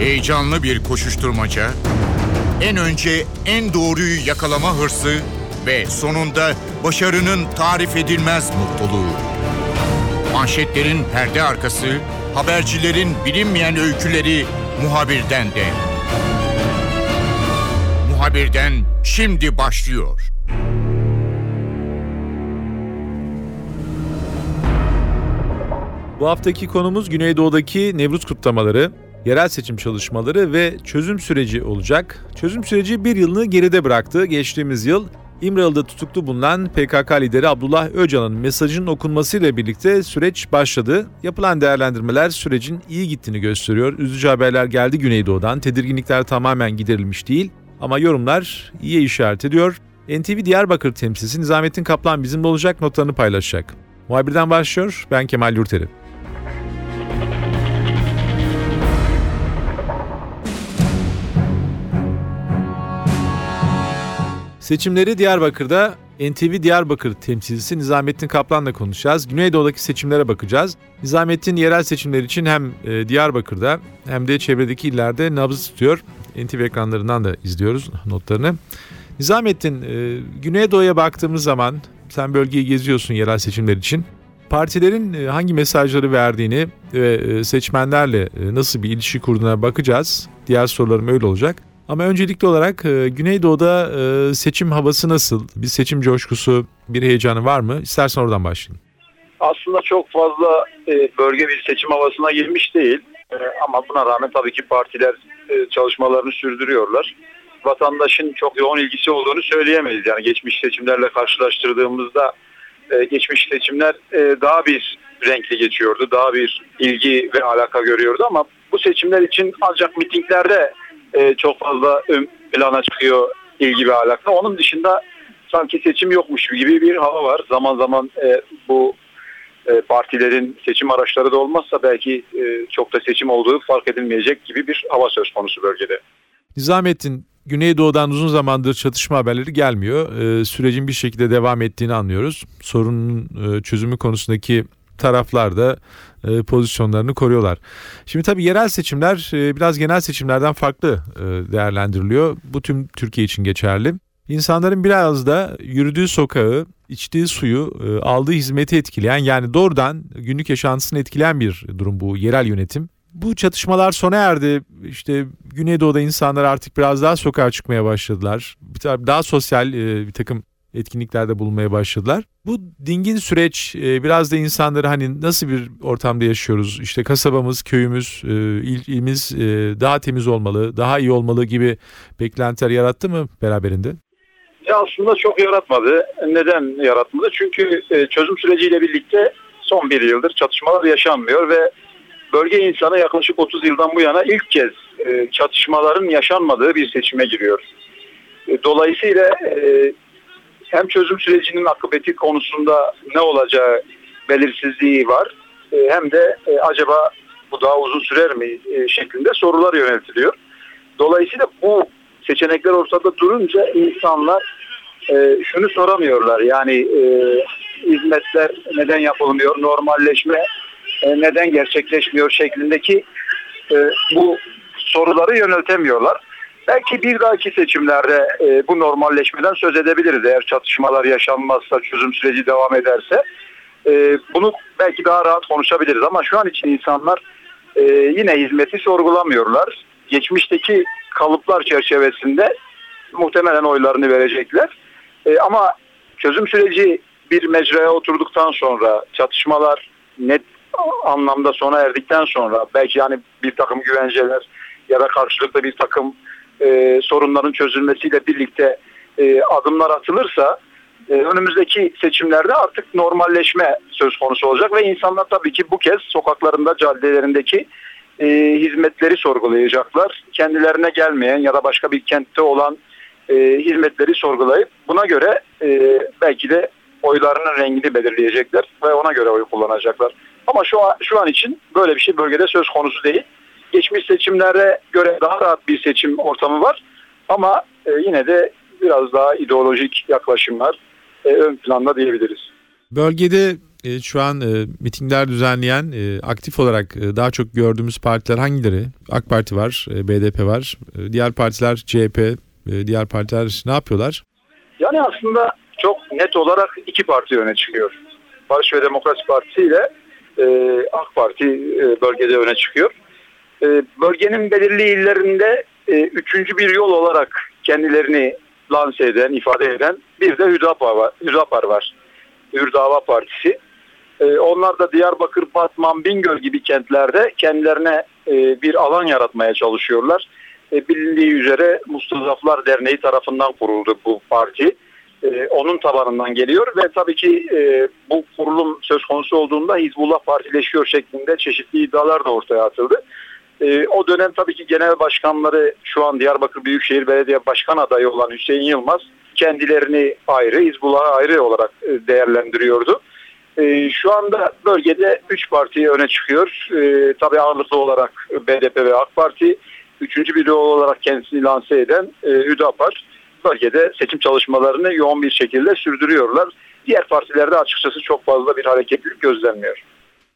Heyecanlı bir koşuşturmaca, en önce en doğruyu yakalama hırsı ve sonunda başarının tarif edilmez mutluluğu. Manşetlerin perde arkası, habercilerin bilinmeyen öyküleri muhabirden de. Muhabirden şimdi başlıyor. Bu haftaki konumuz Güneydoğu'daki Nevruz kutlamaları, yerel seçim çalışmaları ve çözüm süreci olacak. Çözüm süreci bir yılını geride bıraktı. Geçtiğimiz yıl İmralı'da tutuklu bulunan PKK lideri Abdullah Öcalan'ın mesajının okunmasıyla birlikte süreç başladı. Yapılan değerlendirmeler sürecin iyi gittiğini gösteriyor. Üzücü haberler geldi Güneydoğu'dan. Tedirginlikler tamamen giderilmiş değil ama yorumlar iyi işaret ediyor. NTV Diyarbakır temsilcisi Nizamettin Kaplan bizimle olacak notlarını paylaşacak. Muhabirden başlıyor. Ben Kemal Yurteri. Seçimleri Diyarbakır'da NTV Diyarbakır temsilcisi Nizamettin Kaplan'la konuşacağız. Güneydoğu'daki seçimlere bakacağız. Nizamettin yerel seçimler için hem e, Diyarbakır'da hem de çevredeki illerde nabız tutuyor. NTV ekranlarından da izliyoruz notlarını. Nizamettin, e, Güneydoğu'ya baktığımız zaman sen bölgeyi geziyorsun yerel seçimler için. Partilerin e, hangi mesajları verdiğini ve seçmenlerle nasıl bir ilişki kurduğuna bakacağız. Diğer sorularım öyle olacak. Ama öncelikli olarak e, Güneydoğu'da e, seçim havası nasıl? Bir seçim coşkusu, bir heyecanı var mı? İstersen oradan başlayayım. Aslında çok fazla e, bölge bir seçim havasına girmiş değil. Ama buna rağmen tabii ki partiler çalışmalarını sürdürüyorlar. Vatandaşın çok yoğun ilgisi olduğunu söyleyemeyiz. Yani geçmiş seçimlerle karşılaştırdığımızda geçmiş seçimler daha bir renkli geçiyordu. Daha bir ilgi ve alaka görüyordu ama bu seçimler için ancak mitinglerde e, çok fazla ön plana çıkıyor ilgi ve alaka. Onun dışında sanki seçim yokmuş gibi bir hava var. Zaman zaman e, bu e, partilerin seçim araçları da olmazsa belki e, çok da seçim olduğu fark edilmeyecek gibi bir hava söz konusu bölgede. Nizamettin, Güneydoğu'dan uzun zamandır çatışma haberleri gelmiyor. Ee, sürecin bir şekilde devam ettiğini anlıyoruz. Sorunun e, çözümü konusundaki taraflar da e, pozisyonlarını koruyorlar. Şimdi tabii yerel seçimler e, biraz genel seçimlerden farklı e, değerlendiriliyor. Bu tüm Türkiye için geçerli. İnsanların biraz da yürüdüğü sokağı, içtiği suyu, aldığı hizmeti etkileyen yani doğrudan günlük yaşantısını etkileyen bir durum bu yerel yönetim. Bu çatışmalar sona erdi. İşte Güneydoğu'da insanlar artık biraz daha sokağa çıkmaya başladılar. Daha sosyal bir takım etkinliklerde bulunmaya başladılar. Bu dingin süreç e, biraz da insanları hani nasıl bir ortamda yaşıyoruz? İşte kasabamız, köyümüz, e, il, ilimiz e, daha temiz olmalı, daha iyi olmalı gibi beklentiler yarattı mı beraberinde? Ya aslında çok yaratmadı. Neden yaratmadı? Çünkü çözüm süreciyle birlikte son bir yıldır çatışmalar yaşanmıyor ve bölge insanı yaklaşık 30 yıldan bu yana ilk kez çatışmaların yaşanmadığı bir seçime giriyor. Dolayısıyla hem çözüm sürecinin akıbeti konusunda ne olacağı belirsizliği var e, hem de e, acaba bu daha uzun sürer mi e, şeklinde sorular yöneltiliyor. Dolayısıyla bu seçenekler ortada durunca insanlar şunu soramıyorlar. Yani hizmetler neden yapılmıyor, normalleşme neden gerçekleşmiyor şeklindeki bu soruları yöneltemiyorlar. Belki bir dahaki seçimlerde e, bu normalleşmeden söz edebiliriz eğer çatışmalar yaşanmazsa, çözüm süreci devam ederse. E, bunu belki daha rahat konuşabiliriz ama şu an için insanlar e, yine hizmeti sorgulamıyorlar. Geçmişteki kalıplar çerçevesinde muhtemelen oylarını verecekler. E, ama çözüm süreci bir mecraya oturduktan sonra çatışmalar net anlamda sona erdikten sonra belki yani bir takım güvenceler ya da karşılıklı bir takım e, sorunların çözülmesiyle birlikte e, adımlar atılırsa e, önümüzdeki seçimlerde artık normalleşme söz konusu olacak ve insanlar tabii ki bu kez sokaklarında, caddelerindeki e, hizmetleri sorgulayacaklar. Kendilerine gelmeyen ya da başka bir kentte olan e, hizmetleri sorgulayıp buna göre e, belki de oylarının rengini belirleyecekler ve ona göre oy kullanacaklar. Ama şu an, şu an için böyle bir şey bölgede söz konusu değil geçmiş seçimlere göre daha rahat bir seçim ortamı var. Ama e, yine de biraz daha ideolojik yaklaşımlar e, ön planda diyebiliriz. Bölgede e, şu an e, mitingler düzenleyen e, aktif olarak e, daha çok gördüğümüz partiler hangileri? AK Parti var, e, BDP var. E, diğer partiler CHP, e, diğer partiler ne yapıyorlar? Yani aslında çok net olarak iki parti öne çıkıyor. Barış ve Demokrasi Partisi ile e, AK Parti e, bölgede öne çıkıyor. E, bölgenin belirli illerinde e, üçüncü bir yol olarak kendilerini lanse eden, ifade eden bir de Hüdapar var. Hüdapar var. Hürdava Partisi. E, onlar da Diyarbakır, Batman, Bingöl gibi kentlerde kendilerine e, bir alan yaratmaya çalışıyorlar. E, bilindiği üzere Mustazaflar Derneği tarafından kuruldu bu parti. Onun tabanından geliyor ve tabii ki bu kurulum söz konusu olduğunda Hizbullah partileşiyor şeklinde çeşitli iddialar da ortaya atıldı. E, o dönem tabii ki genel başkanları şu an Diyarbakır Büyükşehir Belediye Başkan adayı olan Hüseyin Yılmaz kendilerini ayrı, Hizbullah'ı ayrı olarak e, değerlendiriyordu. E, şu anda bölgede 3 parti öne çıkıyor. E, tabii ağırlıklı olarak BDP ve AK Parti. Üçüncü biri olarak kendisini lanse eden e, Hüdapar bölgede seçim çalışmalarını yoğun bir şekilde sürdürüyorlar. Diğer partilerde açıkçası çok fazla bir hareketlilik gözlenmiyor.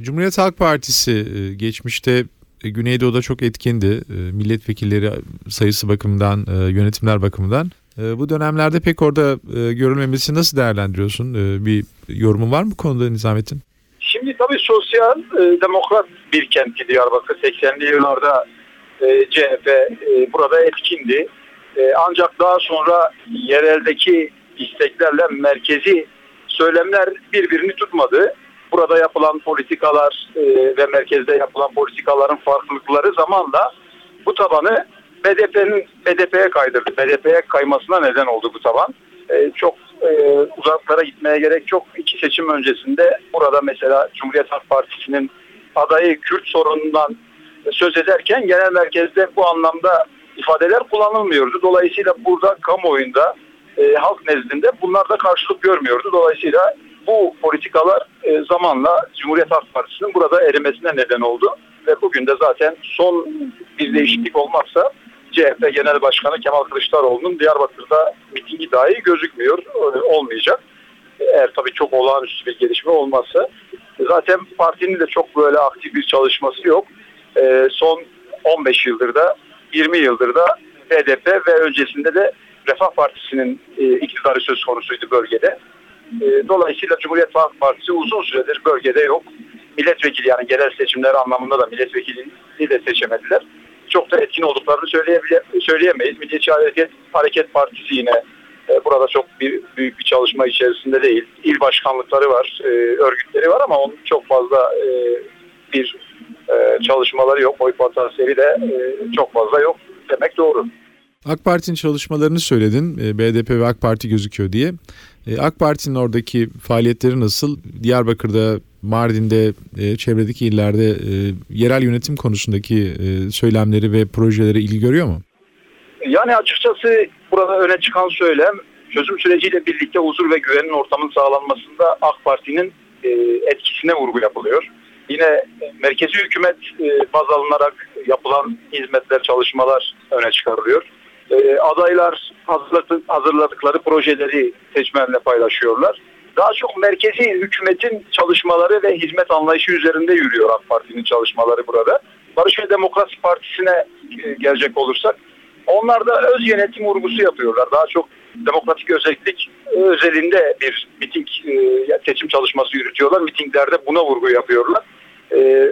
Cumhuriyet Halk Partisi e, geçmişte Güneydoğu'da çok etkindi. E, milletvekilleri sayısı bakımından, e, yönetimler bakımından. E, bu dönemlerde pek orada e, görülmemesi nasıl değerlendiriyorsun? E, bir yorumun var mı bu konuda Nizamettin? Şimdi tabii sosyal e, demokrat bir kenti Diyarbakır 80'li yıllarda e, CHP e, burada etkindi. E, ancak daha sonra yereldeki isteklerle merkezi söylemler birbirini tutmadı. Burada yapılan politikalar e, ve merkezde yapılan politikaların farklılıkları zamanla bu tabanı BDP'nin BDP'ye kaydırdı. BDP'ye kaymasına neden oldu bu taban. E, çok e, uzaklara gitmeye gerek yok. İki seçim öncesinde burada mesela Cumhuriyet Halk Partisi'nin adayı Kürt sorunundan söz ederken genel merkezde bu anlamda ifadeler kullanılmıyordu. Dolayısıyla burada kamuoyunda e, halk nezdinde bunlar da karşılık görmüyordu. Dolayısıyla bu politikalar e, zamanla Cumhuriyet Halk Partisi'nin burada erimesine neden oldu. Ve bugün de zaten son bir değişiklik olmazsa CHP Genel Başkanı Kemal Kılıçdaroğlu'nun Diyarbakır'da mitingi dahi gözükmüyor, e, olmayacak. Eğer tabii çok olağanüstü bir gelişme olmazsa. Zaten partinin de çok böyle aktif bir çalışması yok. E, son 15 yıldır da 20 yıldır da BDP ve öncesinde de Refah Partisi'nin e, iktidarı söz konusuydu bölgede. E, dolayısıyla Cumhuriyet Halk Partisi uzun süredir bölgede yok. Milletvekili yani genel seçimler anlamında da milletvekilini de seçemediler. Çok da etkin olduklarını söyleyemeyiz. Milliyetçi Hareket, Hareket Partisi yine e, burada çok bir, büyük bir çalışma içerisinde değil. İl başkanlıkları var, e, örgütleri var ama onun çok fazla e, bir e, çalışmaları yok. Oy potansiyeli de çok fazla yok demek doğru. AK Parti'nin çalışmalarını söyledin. E, BDP ve AK Parti gözüküyor diye. E, AK Parti'nin oradaki faaliyetleri nasıl? Diyarbakır'da, Mardin'de, e, çevredeki illerde yerel yönetim konusundaki söylemleri ve projeleri ilgi görüyor mu? Yani açıkçası burada öne çıkan söylem çözüm süreciyle birlikte huzur ve güvenin ortamın sağlanmasında AK Parti'nin etkisine vurgu yapılıyor. Yine merkezi hükümet baz alınarak yapılan hizmetler, çalışmalar öne çıkarılıyor e, adaylar hazırladıkları projeleri seçmenle paylaşıyorlar. Daha çok merkezi hükümetin çalışmaları ve hizmet anlayışı üzerinde yürüyor AK Parti'nin çalışmaları burada. Barış ve Demokrasi Partisi'ne e, gelecek olursak onlar da öz yönetim vurgusu yapıyorlar. Daha çok demokratik özellik özelinde bir miting e, seçim çalışması yürütüyorlar. Mitinglerde buna vurgu yapıyorlar.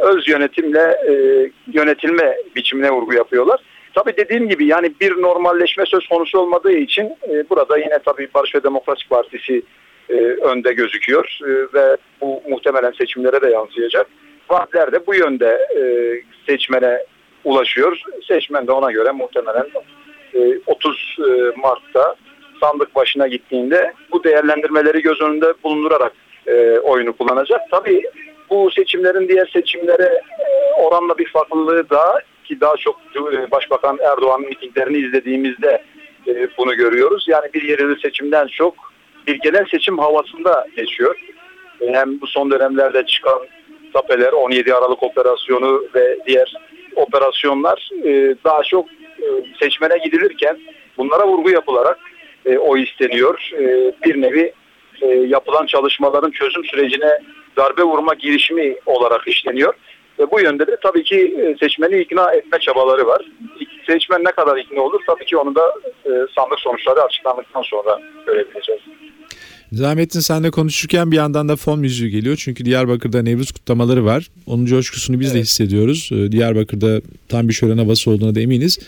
Öz yönetimle yönetilme biçimine vurgu yapıyorlar. Tabii dediğim gibi yani bir normalleşme söz konusu olmadığı için e, burada yine tabii Barış ve Demokrasi Partisi e, önde gözüküyor e, ve bu muhtemelen seçimlere de yansıyacak. Vaatler de bu yönde e, seçmene ulaşıyor. Seçmen de ona göre muhtemelen e, 30 e, Mart'ta sandık başına gittiğinde bu değerlendirmeleri göz önünde bulundurarak e, oyunu kullanacak. Tabii bu seçimlerin diğer seçimlere e, oranla bir farklılığı daha ki daha çok e, Başbakan Erdoğan'ın mitinglerini izlediğimizde e, bunu görüyoruz. Yani bir yerel seçimden çok bir genel seçim havasında geçiyor. E, hem bu son dönemlerde çıkan tapeler 17 Aralık operasyonu ve diğer operasyonlar daha çok seçmene gidilirken bunlara vurgu yapılarak o isteniyor. Bir nevi yapılan çalışmaların çözüm sürecine darbe vurma girişimi olarak işleniyor. Ve bu yönde de tabii ki e, seçmeni ikna etme çabaları var. Seçmen ne kadar ikna olur tabii ki onu da e, sandık sonuçları açıklandıktan sonra görebileceğiz. Zahmettin senle konuşurken bir yandan da fon müziği geliyor. Çünkü Diyarbakır'da Nevruz kutlamaları var. Onun coşkusunu biz de Evet. hissediyoruz. Ee, Diyarbakır'da tam bir şölen havası olduğuna da eminiz.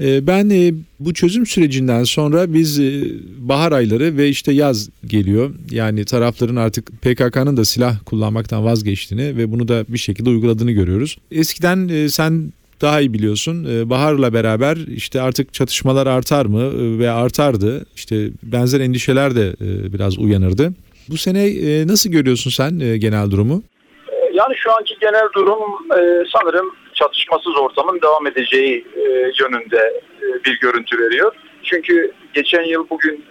Ee, Ben e, bu çözüm sürecinden sonra biz e, bahar ayları ve işte yaz geliyor. Yani tarafların artık PKK'nın da silah kullanmaktan vazgeçtiğini ve bunu da bir şekilde uyguladığını görüyoruz. Eskiden e, sen daha iyi biliyorsun. Ee, Bahar'la beraber işte artık çatışmalar artar mı Ee, ve artardı. İşte benzer endişeler de e, biraz uyanırdı. Bu sene e, nasıl görüyorsun sen e, genel durumu? Yani şu anki genel durum sanırım çatışmasız ortamın devam edeceği yönünde bir görüntü veriyor. Çünkü geçen yıl bugün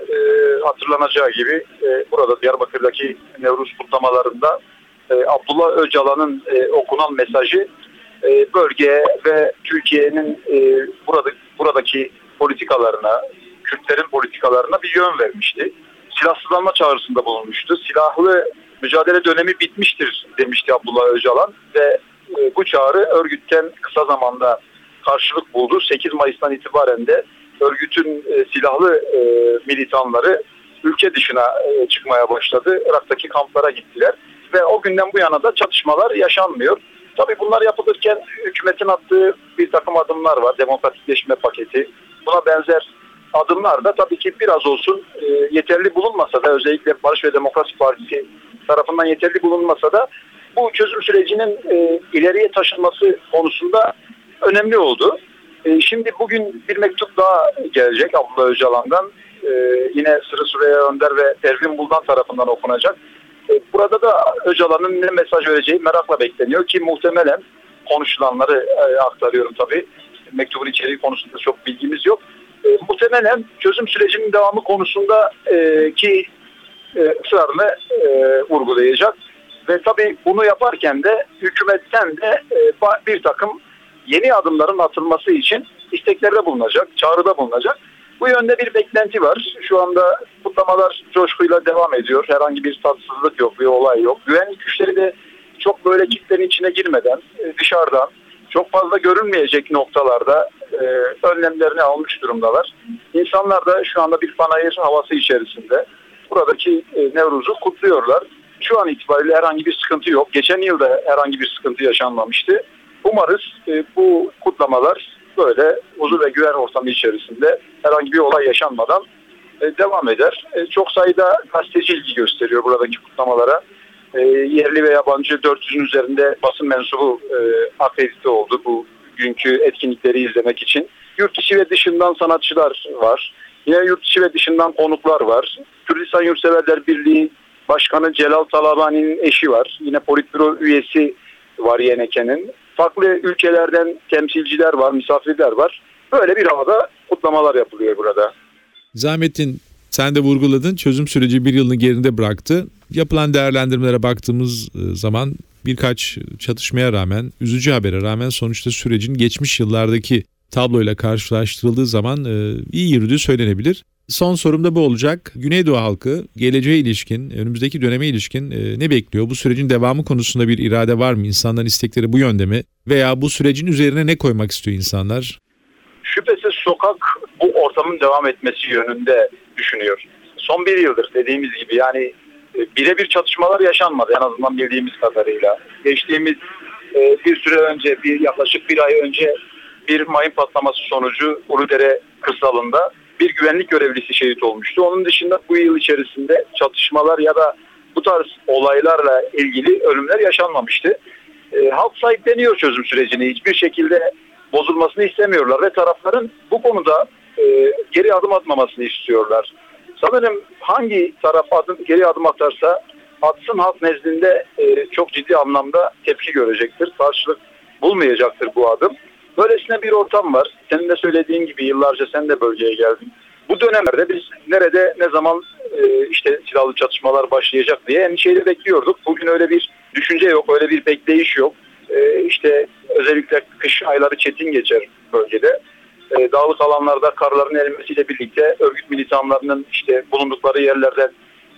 hatırlanacağı gibi burada Diyarbakır'daki Nevruz kutlamalarında Abdullah Öcalan'ın okunan mesajı e, bölge ve Türkiye'nin e, burada buradaki politikalarına, Kürtlerin politikalarına bir yön vermişti. Silahsızlanma çağrısında bulunmuştu. Silahlı mücadele dönemi bitmiştir demişti Abdullah Öcalan ve e, bu çağrı örgütten kısa zamanda karşılık buldu. 8 Mayıs'tan itibaren de örgütün silahlı militanları ülke dışına çıkmaya başladı. Irak'taki kamplara gittiler ve o günden bu yana da çatışmalar yaşanmıyor. Tabii bunlar yapılırken hükümetin attığı bir takım adımlar var. Demokratikleşme paketi. Buna benzer adımlar da tabii ki biraz olsun e, yeterli bulunmasa da özellikle Barış ve Demokrasi Partisi tarafından yeterli bulunmasa da bu çözüm sürecinin e, ileriye taşınması konusunda önemli oldu. E, şimdi bugün bir mektup daha gelecek Abdullah Öcalan'dan. E, yine Sırı Süreyya Önder ve Pervin Buldan tarafından okunacak. E, burada da Öcalan'ın ne mesaj vereceği merakla bekleniyor ki muhtemelen konuşulanları e, aktarıyorum tabii. Mektubun içeriği konusunda çok bilgimiz yok. E, muhtemelen çözüm sürecinin devamı konusunda ki e, ısrarını e, vurgulayacak. Ve tabii bunu yaparken de hükümetten de bir takım yeni adımların atılması için isteklerde bulunacak, çağrıda bulunacak. Bu yönde bir beklenti var. Şu anda kutlamalar coşkuyla devam ediyor. Herhangi bir tatsızlık yok, bir olay yok. Güvenlik güçleri de çok böyle kitlerin içine girmeden e, dışarıdan çok fazla görünmeyecek noktalarda e, önlemlerini almış durumdalar. İnsanlar da şu anda bir panayır havası içerisinde buradaki e, Nevruz'u kutluyorlar. Şu an itibariyle herhangi bir sıkıntı yok. Geçen yıl da herhangi bir sıkıntı yaşanmamıştı. Umarız e, bu kutlamalar böyle huzur ve güven ortamı içerisinde herhangi bir olay yaşanmadan e, devam eder. E, çok sayıda gazeteci ilgi gösteriyor buradaki kutlamalara. E, yerli ve yabancı 400'ün üzerinde basın mensubu e, akredite oldu bu günkü etkinlikleri izlemek için. Yurt içi ve dışından sanatçılar var. Yine yurt içi ve dışından konuklar var. Kürdistan Yurtseverler Birliği Başkanı Celal Talabani'nin eşi var. Yine politbüro üyesi var YNK'nin. Farklı ülkelerden temsilciler var, misafirler var. Böyle bir havada kutlamalar yapılıyor burada. Zahmettin sen de vurguladın çözüm süreci bir yılını geride bıraktı. Yapılan değerlendirmelere baktığımız e, zaman birkaç çatışmaya rağmen, üzücü habere rağmen sonuçta sürecin geçmiş yıllardaki tabloyla karşılaştırıldığı zaman e, iyi yürüdüğü söylenebilir. Son sorum da bu olacak. Güneydoğu halkı geleceğe ilişkin, önümüzdeki döneme ilişkin e, ne bekliyor? Bu sürecin devamı konusunda bir irade var mı? İnsanların istekleri bu yönde mi? Veya bu sürecin üzerine ne koymak istiyor insanlar? Şüphesiz sokak bu ortamın devam etmesi yönünde düşünüyor. Son bir yıldır dediğimiz gibi yani e, birebir çatışmalar yaşanmadı en azından bildiğimiz kadarıyla. Geçtiğimiz e, bir süre önce, bir yaklaşık bir ay önce bir mayın patlaması sonucu Uludere kırsalında bir güvenlik görevlisi şehit olmuştu. Onun dışında bu yıl içerisinde çatışmalar ya da bu tarz olaylarla ilgili ölümler yaşanmamıştı. E, halk sahipleniyor çözüm sürecini. Hiçbir şekilde bozulmasını istemiyorlar ve tarafların bu konuda e, geri adım atmamasını istiyorlar. Sanırım hangi taraf adım, geri adım atarsa atsın halk nezdinde e, çok ciddi anlamda tepki görecektir. Karşılık bulmayacaktır bu adım. Böylesine bir ortam var. Senin de söylediğin gibi yıllarca sen de bölgeye geldin. Bu dönemlerde biz nerede ne zaman e, işte silahlı çatışmalar başlayacak diye endişeyle bekliyorduk. Bugün öyle bir düşünce yok, öyle bir bekleyiş yok. E, işte özellikle kış ayları çetin geçer bölgede. E, dağlık alanlarda karların erimesiyle birlikte örgüt militanlarının işte bulundukları yerlerden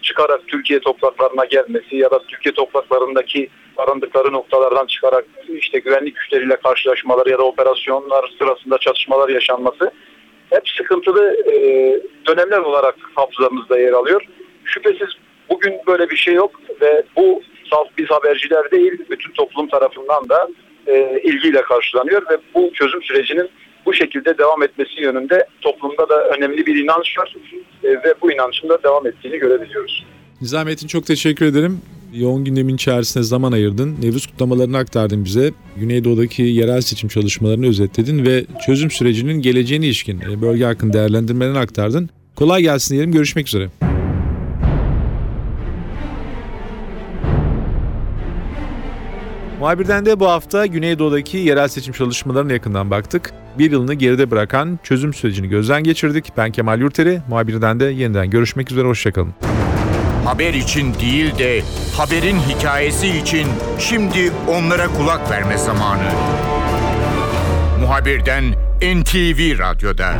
çıkarak Türkiye topraklarına gelmesi ya da Türkiye topraklarındaki barındıkları noktalardan çıkarak işte güvenlik güçleriyle karşılaşmaları ya da operasyonlar sırasında çatışmalar yaşanması hep sıkıntılı e, dönemler olarak hafızamızda yer alıyor. Şüphesiz bugün böyle bir şey yok ve bu salt biz haberciler değil bütün toplum tarafından da e, ilgiyle karşılanıyor ve bu çözüm sürecinin bu şekilde devam etmesi yönünde toplumda da önemli bir inanç var e, ve bu inancın da devam ettiğini görebiliyoruz. Nizamettin çok teşekkür ederim. Yoğun gündemin içerisinde zaman ayırdın. Nevruz kutlamalarını aktardın bize. Güneydoğu'daki yerel seçim çalışmalarını özetledin ve çözüm sürecinin geleceğine ilişkin e, bölge hakkında değerlendirmelerini aktardın. Kolay gelsin diyelim. Görüşmek üzere. Muhabirden de bu hafta Güneydoğu'daki yerel seçim çalışmalarına yakından baktık. Bir yılını geride bırakan çözüm sürecini gözden geçirdik. Ben Kemal Yurteri. Muhabirden de yeniden görüşmek üzere. Hoşçakalın. Haber için değil de haberin hikayesi için şimdi onlara kulak verme zamanı. Muhabirden NTV Radyo'da.